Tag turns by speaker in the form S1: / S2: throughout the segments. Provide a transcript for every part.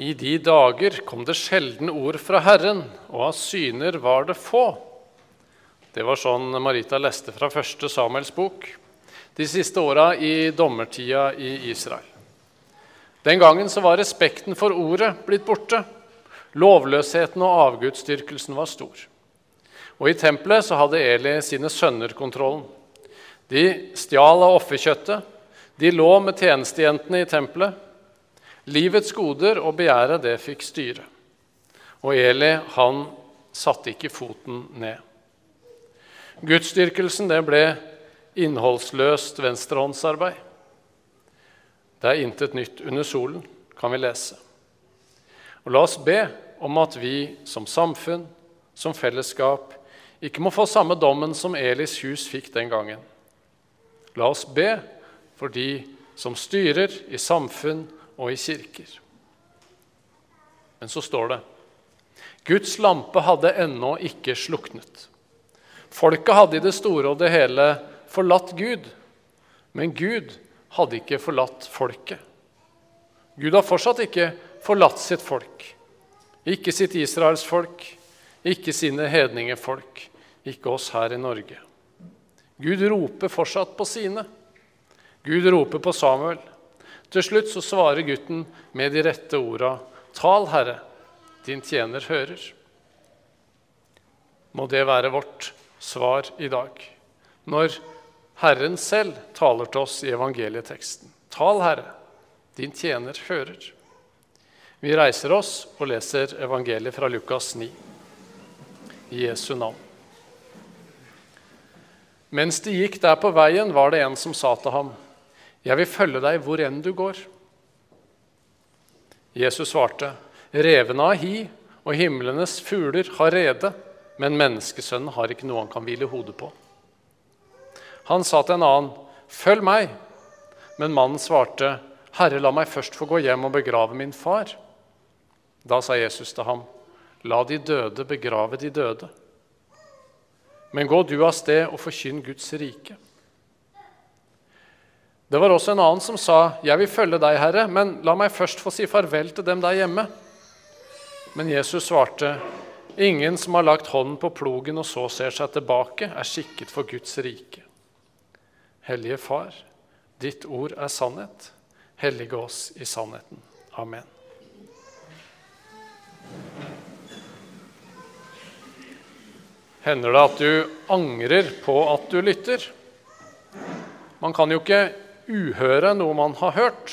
S1: I de dager kom det sjelden ord fra Herren, og av syner var det få. Det var sånn Marita leste fra første Samuels bok de siste åra i dommertida i Israel. Den gangen så var respekten for ordet blitt borte. Lovløsheten og avgudsdyrkelsen var stor. Og I tempelet så hadde Eli sine sønner kontrollen. De stjal av offerkjøttet. De lå med tjenestejentene i tempelet. Livets goder og begjæret, det fikk styre. Og Eli, han satte ikke foten ned. Gudsdyrkelsen, det ble innholdsløst venstrehåndsarbeid. Det er intet nytt under solen, kan vi lese. Og La oss be om at vi som samfunn, som fellesskap, ikke må få samme dommen som Elis hus fikk den gangen. La oss be for de som styrer i samfunn og i kirker. Men så står det Guds lampe hadde ennå ikke sluknet. Folket hadde i det store og det hele forlatt Gud, men Gud hadde ikke forlatt folket. Gud har fortsatt ikke forlatt sitt folk. Ikke sitt Israels folk, ikke sine hedningefolk, ikke oss her i Norge. Gud roper fortsatt på sine. Gud roper på Samuel. Til slutt så svarer gutten med de rette orda. Tal, Herre, din tjener hører. Må det være vårt svar i dag, når Herren selv taler til oss i evangelieteksten. Tal, Herre, din tjener hører. Vi reiser oss og leser evangeliet fra Lukas 9 i Jesu navn. Mens de gikk der på veien, var det en som sa til ham, 'Jeg vil følge deg hvor enn du går.' Jesus svarte, 'Revene har hi, og himlenes fugler har rede, men menneskesønnen har ikke noe han kan hvile hodet på.' Han sa til en annen, 'Følg meg.' Men mannen svarte, 'Herre, la meg først få gå hjem og begrave min far.' Da sa Jesus til ham, 'La de døde begrave de døde.' Men gå du av sted og forkynn Guds rike. Det var også en annen som sa, 'Jeg vil følge deg, Herre, men la meg først få si farvel til dem der hjemme.' Men Jesus svarte, 'Ingen som har lagt hånden på plogen og så ser seg tilbake, er skikket for Guds rike.' Hellige Far, ditt ord er sannhet. Hellige oss i sannheten. Amen. Hender det at du angrer på at du lytter? Man kan jo ikke uhøre noe man har hørt.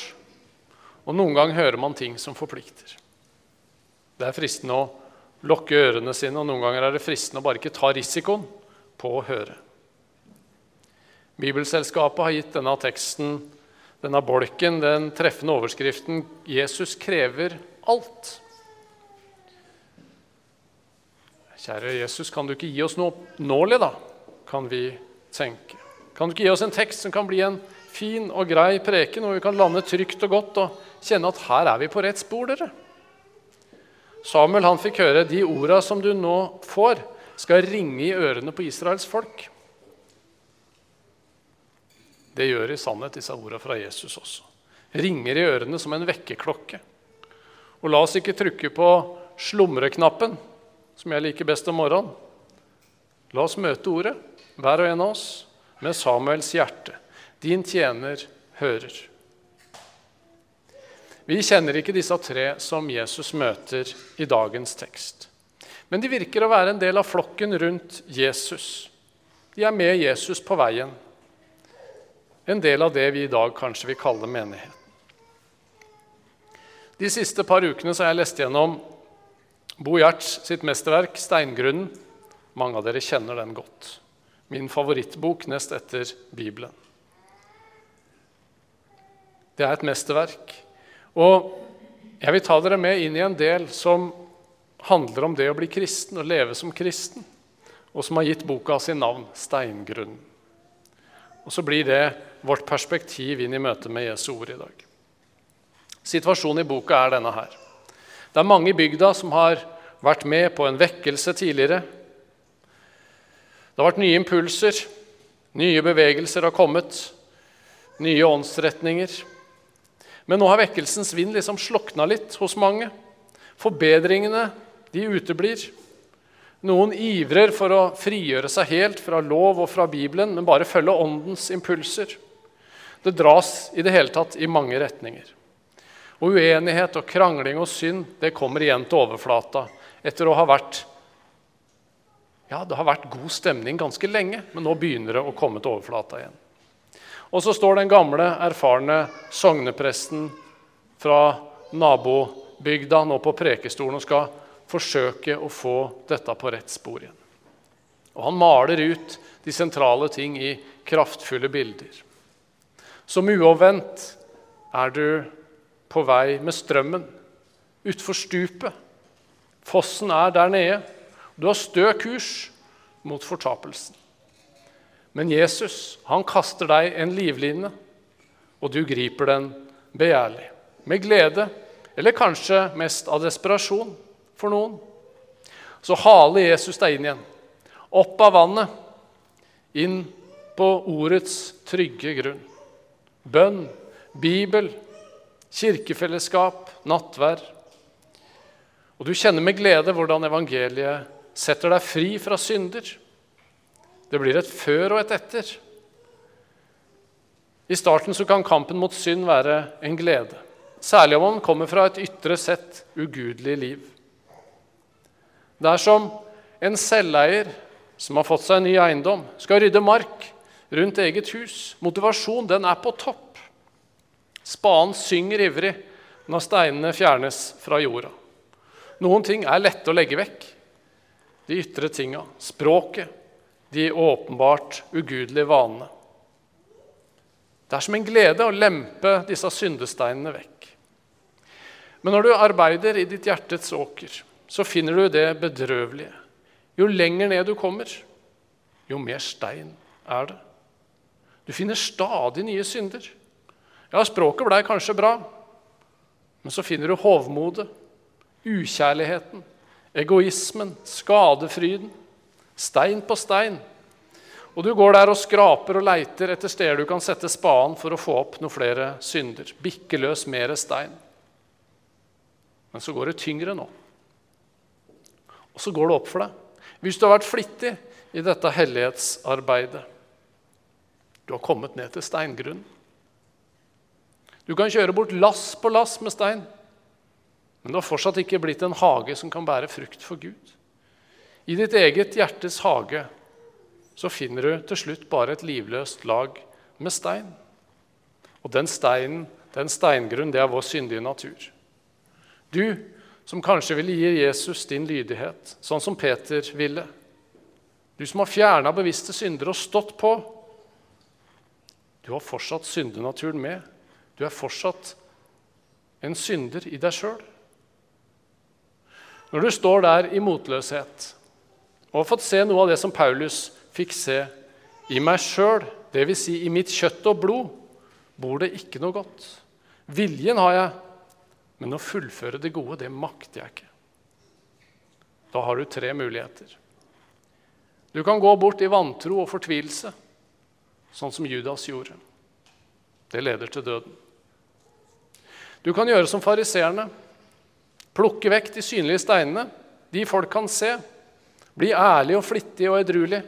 S1: Og noen ganger hører man ting som forplikter. Det er fristende å lukke ørene sine, og noen ganger er det fristende å bare ikke ta risikoen på å høre. Bibelselskapet har gitt denne teksten, denne bolken, den treffende overskriften 'Jesus krever alt'. Kjære Jesus, kan du ikke gi oss noe oppnåelig, da? Kan vi tenke. Kan du ikke gi oss en tekst som kan bli en fin og grei preken, hvor vi kan lande trygt og godt og kjenne at her er vi på rett spor, dere? Samuel han fikk høre de orda som du nå får, skal ringe i ørene på Israels folk. Det gjør i sannhet disse orda fra Jesus også. Ringer i ørene som en vekkerklokke. Og la oss ikke trykke på slumreknappen som jeg liker best om morgenen. La oss møte ordet, hver og en av oss, med Samuels hjerte. Din tjener hører. Vi kjenner ikke disse tre som Jesus møter i dagens tekst. Men de virker å være en del av flokken rundt Jesus. De er med Jesus på veien. En del av det vi i dag kanskje vil kalle menigheten. De siste par ukene har jeg lest gjennom Bo Gjerts sitt mesterverk 'Steingrunnen'. Mange av dere kjenner den godt. Min favorittbok nest etter Bibelen. Det er et mesterverk. Og jeg vil ta dere med inn i en del som handler om det å bli kristen og leve som kristen, og som har gitt boka sin navn, 'Steingrunnen'. Og så blir det vårt perspektiv inn i møtet med Jesu ord i dag. Situasjonen i boka er denne her. Det er mange i bygda som har vært med på en vekkelse tidligere. Det har vært nye impulser, nye bevegelser har kommet, nye åndsretninger. Men nå har vekkelsens vind liksom slokna litt hos mange. Forbedringene de uteblir. Noen ivrer for å frigjøre seg helt fra lov og fra Bibelen, men bare følge åndens impulser. Det dras i det hele tatt i mange retninger. Og uenighet og krangling og synd det kommer igjen til overflata etter å ha vært ja, det har vært god stemning ganske lenge, men nå begynner det å komme til overflata igjen. Og så står den gamle, erfarne sognepresten fra nabobygda nå på prekestolen og skal forsøke å få dette på rett spor igjen. Og han maler ut de sentrale ting i kraftfulle bilder. Som uovervendt er du på vei med strømmen utfor stupet. Fossen er der nede. Du har stø kurs mot fortapelsen. Men Jesus han kaster deg en livline, og du griper den begjærlig. Med glede, eller kanskje mest av desperasjon for noen. Så haler Jesus deg inn igjen. Opp av vannet, inn på ordets trygge grunn. Bønn, Bibel, kirkefellesskap, nattvær. Og du kjenner med glede hvordan evangeliet setter deg fri fra synder. Det blir et før og et etter. I starten så kan kampen mot synd være en glede, særlig om man kommer fra et ytre sett ugudelig liv. Det er som en selveier som har fått seg en ny eiendom, skal rydde mark rundt eget hus. Motivasjon den er på topp. Spaden synger ivrig når steinene fjernes fra jorda. Noen ting er lette å legge vekk. De ytre tinga, språket, de åpenbart ugudelige vanene. Det er som en glede å lempe disse syndesteinene vekk. Men når du arbeider i ditt hjertets åker, så finner du det bedrøvelige. Jo lenger ned du kommer, jo mer stein er det. Du finner stadig nye synder. Ja, språket blei kanskje bra, men så finner du hovmodet, ukjærligheten, egoismen, skadefryden. Stein på stein. Og du går der og skraper og leiter etter steder du kan sette spaden for å få opp noen flere synder. Bikke løs mer stein. Men så går det tyngre nå. Og så går det opp for deg. Hvis du har vært flittig i dette hellighetsarbeidet Du har kommet ned til steingrunnen. Du kan kjøre bort lass på lass med stein, men det har fortsatt ikke blitt en hage som kan bære frukt for Gud. I ditt eget hjertes hage så finner du til slutt bare et livløst lag med stein. Og den steinen, den steingrunn, det er vår syndige natur. Du som kanskje ville gi Jesus din lydighet, sånn som Peter ville. Du som har fjerna bevisste syndere og stått på. Du har fortsatt syndenaturen med. Du er fortsatt en synder i deg sjøl. Når du står der i motløshet og fått se noe av det som Paulus fikk se i meg sjøl, dvs. Si, i mitt kjøtt og blod, bor det ikke noe godt. Viljen har jeg, men å fullføre det gode, det makter jeg ikke. Da har du tre muligheter. Du kan gå bort i vantro og fortvilelse, sånn som Judas gjorde. Det leder til døden. Du kan gjøre som fariseerne. Plukke vekk de synlige steinene, de folk kan se. Bli ærlig og flittig og edruelig.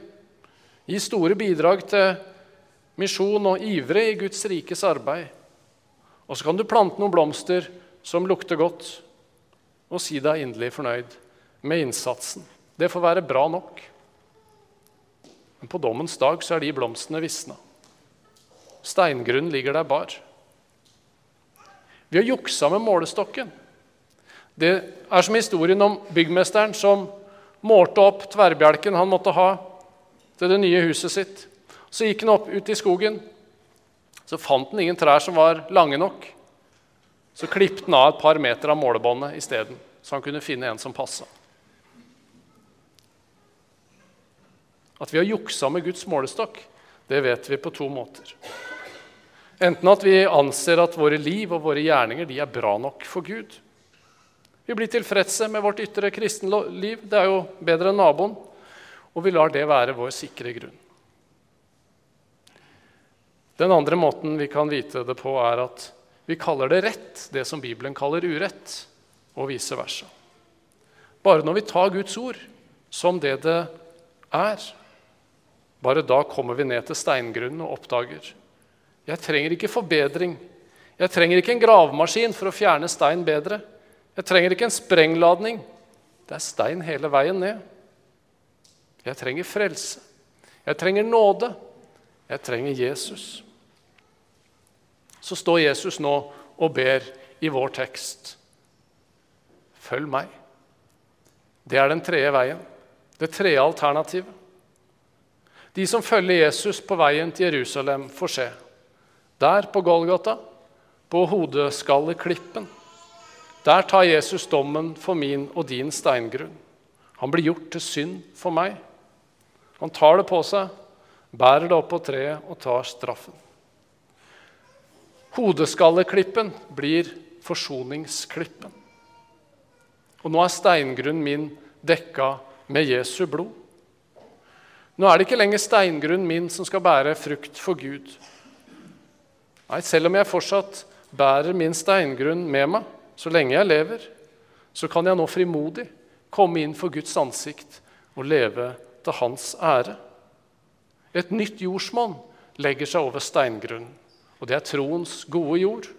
S1: Gi store bidrag til misjon og ivre i Guds rikes arbeid. Og så kan du plante noen blomster som lukter godt, og si deg inderlig fornøyd med innsatsen. Det får være bra nok. Men på dommens dag så er de blomstene visna. Steingrunnen ligger der bar. Vi har juksa med målestokken. Det er som historien om byggmesteren som målte opp tverrbjelken han måtte ha til det nye huset sitt. Så gikk han opp ut i skogen. Så fant han ingen trær som var lange nok. Så klippet han av et par meter av målebåndet isteden, så han kunne finne en som passa. At vi har juksa med Guds målestokk, det vet vi på to måter. Enten at vi anser at våre liv og våre gjerninger er bra nok for Gud. Vi blir tilfredse med vårt ytre kristenliv. Det er jo bedre enn naboen. Og vi lar det være vår sikre grunn. Den andre måten vi kan vite det på, er at Vi kaller det rett, det som Bibelen kaller urett, og vice versa. Bare når vi tar Guds ord som det det er, bare da kommer vi ned til steingrunnen og oppdager jeg trenger ikke forbedring. Jeg trenger ikke en gravemaskin for å fjerne stein bedre. Jeg trenger ikke en sprengladning. Det er stein hele veien ned. Jeg trenger frelse. Jeg trenger nåde. Jeg trenger Jesus. Så står Jesus nå og ber i vår tekst. Følg meg. Det er den tredje veien. Det tredje alternativet. De som følger Jesus på veien til Jerusalem, får se. Der på Golgata, på hodeskalleklippen, der tar Jesus dommen for min og din steingrunn. Han blir gjort til synd for meg. Han tar det på seg, bærer det opp på treet og tar straffen. Hodeskalleklippen blir forsoningsklippen. Og nå er steingrunnen min dekka med Jesu blod. Nå er det ikke lenger steingrunnen min som skal bære frukt for Gud. Nei, selv om jeg fortsatt bærer min steingrunn med meg så lenge jeg lever, så kan jeg nå frimodig komme inn for Guds ansikt og leve til Hans ære. Et nytt jordsmonn legger seg over steingrunnen, og det er troens gode jord,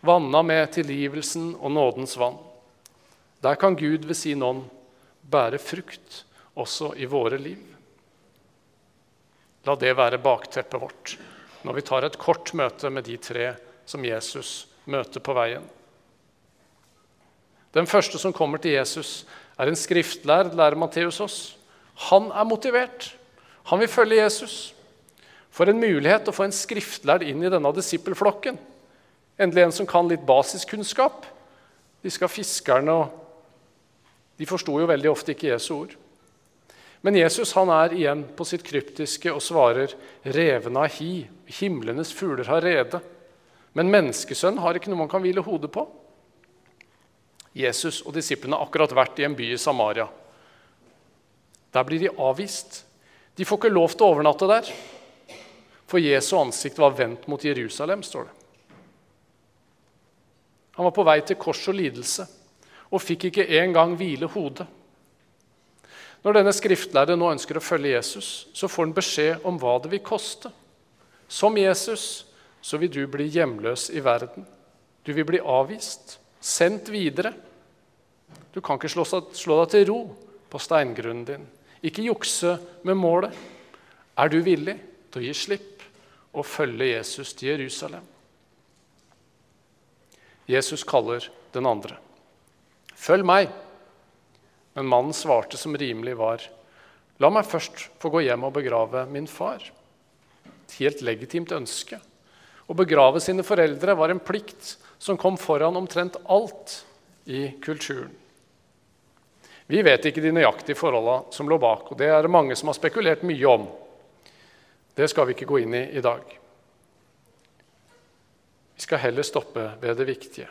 S1: vanna med tilgivelsen og nådens vann. Der kan Gud ved sin ånd bære frukt også i våre liv. La det være bakteppet vårt når vi tar et kort møte med de tre som Jesus møter på veien. Den første som kommer til Jesus, er en skriftlærd, lærer Matteus oss. Han er motivert. Han vil følge Jesus. For en mulighet å få en skriftlærd inn i denne disippelflokken. Endelig en som kan litt basiskunnskap. De skal fiskerne og De forsto jo veldig ofte ikke Jesu ord. Men Jesus han er igjen på sitt kryptiske og svarer, 'Revene har hi, himlenes fugler har rede.' Men menneskesønn har ikke noe man kan hvile hodet på. Jesus og disiplene akkurat vært i en by i Samaria. Der blir de avvist. De får ikke lov til å overnatte der. For Jesu ansikt var vendt mot Jerusalem, står det. Han var på vei til kors og lidelse og fikk ikke engang hvile hodet. Når denne skriftlærde nå ønsker å følge Jesus, så får han beskjed om hva det vil koste. Som Jesus så vil du bli hjemløs i verden. Du vil bli avvist, sendt videre. Du kan ikke slå, slå deg til ro på steingrunnen din. Ikke jukse med målet. Er du villig til å gi slipp og følge Jesus til Jerusalem? Jesus kaller den andre. Følg meg. Men mannen svarte som rimelig var. La meg først få gå hjem og begrave min far. Et helt legitimt ønske. Å begrave sine foreldre var en plikt som kom foran omtrent alt i kulturen. Vi vet ikke de nøyaktige forholdene som lå bak, og det er det mange som har spekulert mye om. Det skal vi ikke gå inn i i dag. Vi skal heller stoppe ved det viktige.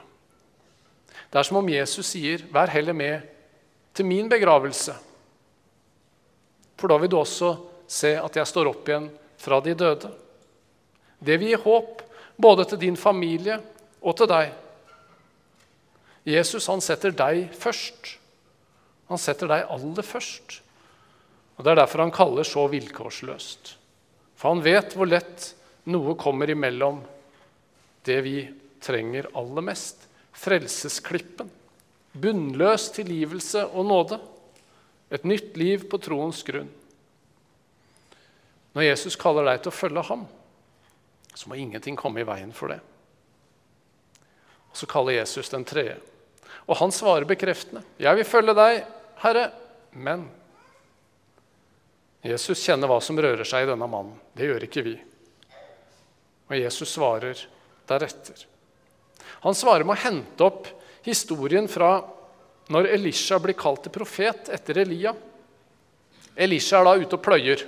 S1: Det er som om Jesus sier, 'Vær heller med til min begravelse', for da vil du også se at jeg står opp igjen fra de døde. Det vil gi håp både til din familie og til deg. Jesus han setter deg først. Han setter deg aller først. Og Det er derfor han kaller så vilkårsløst. For han vet hvor lett noe kommer imellom det vi trenger aller mest frelsesklippen. Bunnløs tilgivelse og nåde. Et nytt liv på troens grunn. Når Jesus kaller deg til å følge ham, så må ingenting komme i veien for det. Og Så kaller Jesus den tredje. Og han svarer bekreftende. 'Jeg vil følge deg Herre, men Jesus kjenner hva som rører seg i denne mannen. Det gjør ikke vi. Og Jesus svarer deretter. Han svarer med å hente opp historien fra når Elisha blir kalt til profet etter Elia. Elisha er da ute og pløyer.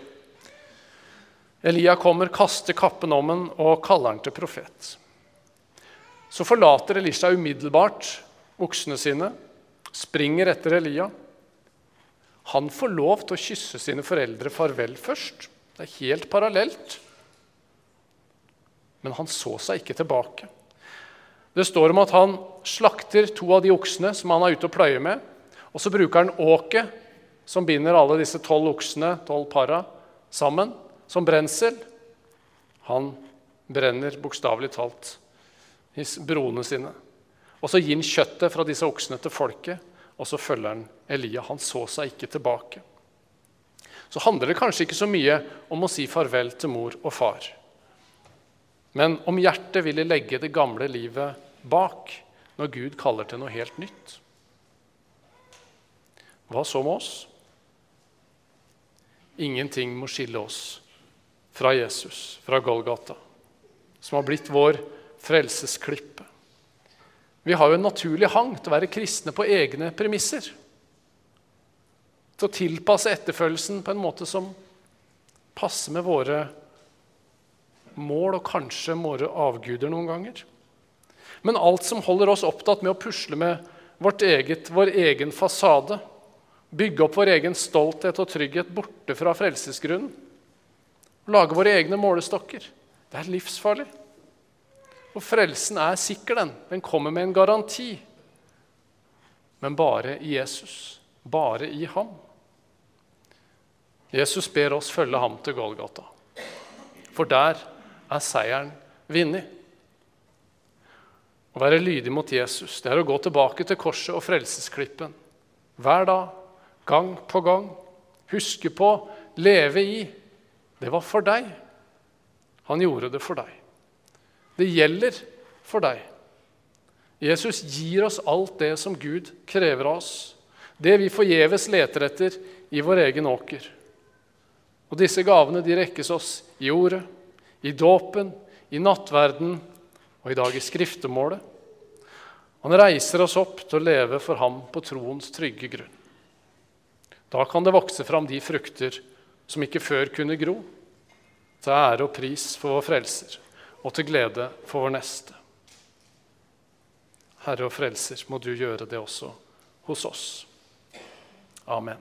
S1: Elia kommer, kaster kappen om ham og kaller ham til profet. Så forlater Elisha umiddelbart oksene sine, springer etter Elia. Han får lov til å kysse sine foreldre farvel først. Det er helt parallelt. Men han så seg ikke tilbake. Det står om at han slakter to av de oksene som han er ute og pløyer med. Og så bruker han åket, som binder alle disse tolv oksene, tolv para, sammen, som brensel. Han brenner bokstavelig talt broene sine. Og så gir han kjøttet fra disse oksene til folket, og så følger han Elia. Han så seg ikke tilbake. Så handler det kanskje ikke så mye om å si farvel til mor og far. Men om hjertet ville legge det gamle livet bak når Gud kaller til noe helt nytt. Hva så med oss? Ingenting må skille oss fra Jesus, fra Golgata, som har blitt vår frelsesklippe. Vi har jo en naturlig hang til å være kristne på egne premisser. Til å tilpasse etterfølgelsen på en måte som passer med våre mål og kanskje våre avguder noen ganger. Men alt som holder oss opptatt med å pusle med vårt eget, vår egen fasade, bygge opp vår egen stolthet og trygghet borte fra frelsesgrunnen, lage våre egne målestokker, det er livsfarlig. Og frelsen er sikker, den. Den kommer med en garanti. Men bare i Jesus. Bare i ham. Jesus ber oss følge ham til Golgata, for der er seieren vunnet. Å være lydig mot Jesus det er å gå tilbake til korset og frelsesklippen. Hver dag, gang på gang. Huske på, leve i. Det var for deg. Han gjorde det for deg. Det gjelder for deg. Jesus gir oss alt det som Gud krever av oss. Det vi forgjeves leter etter i vår egen åker. Og disse gavene de rekkes oss i ordet, i dåpen, i nattverden og i dag i skriftemålet. Han reiser oss opp til å leve for ham på troens trygge grunn. Da kan det vokse fram de frukter som ikke før kunne gro, til ære og pris for vår frelser og til glede for vår neste. Herre og Frelser, må du gjøre det også hos oss. Amen.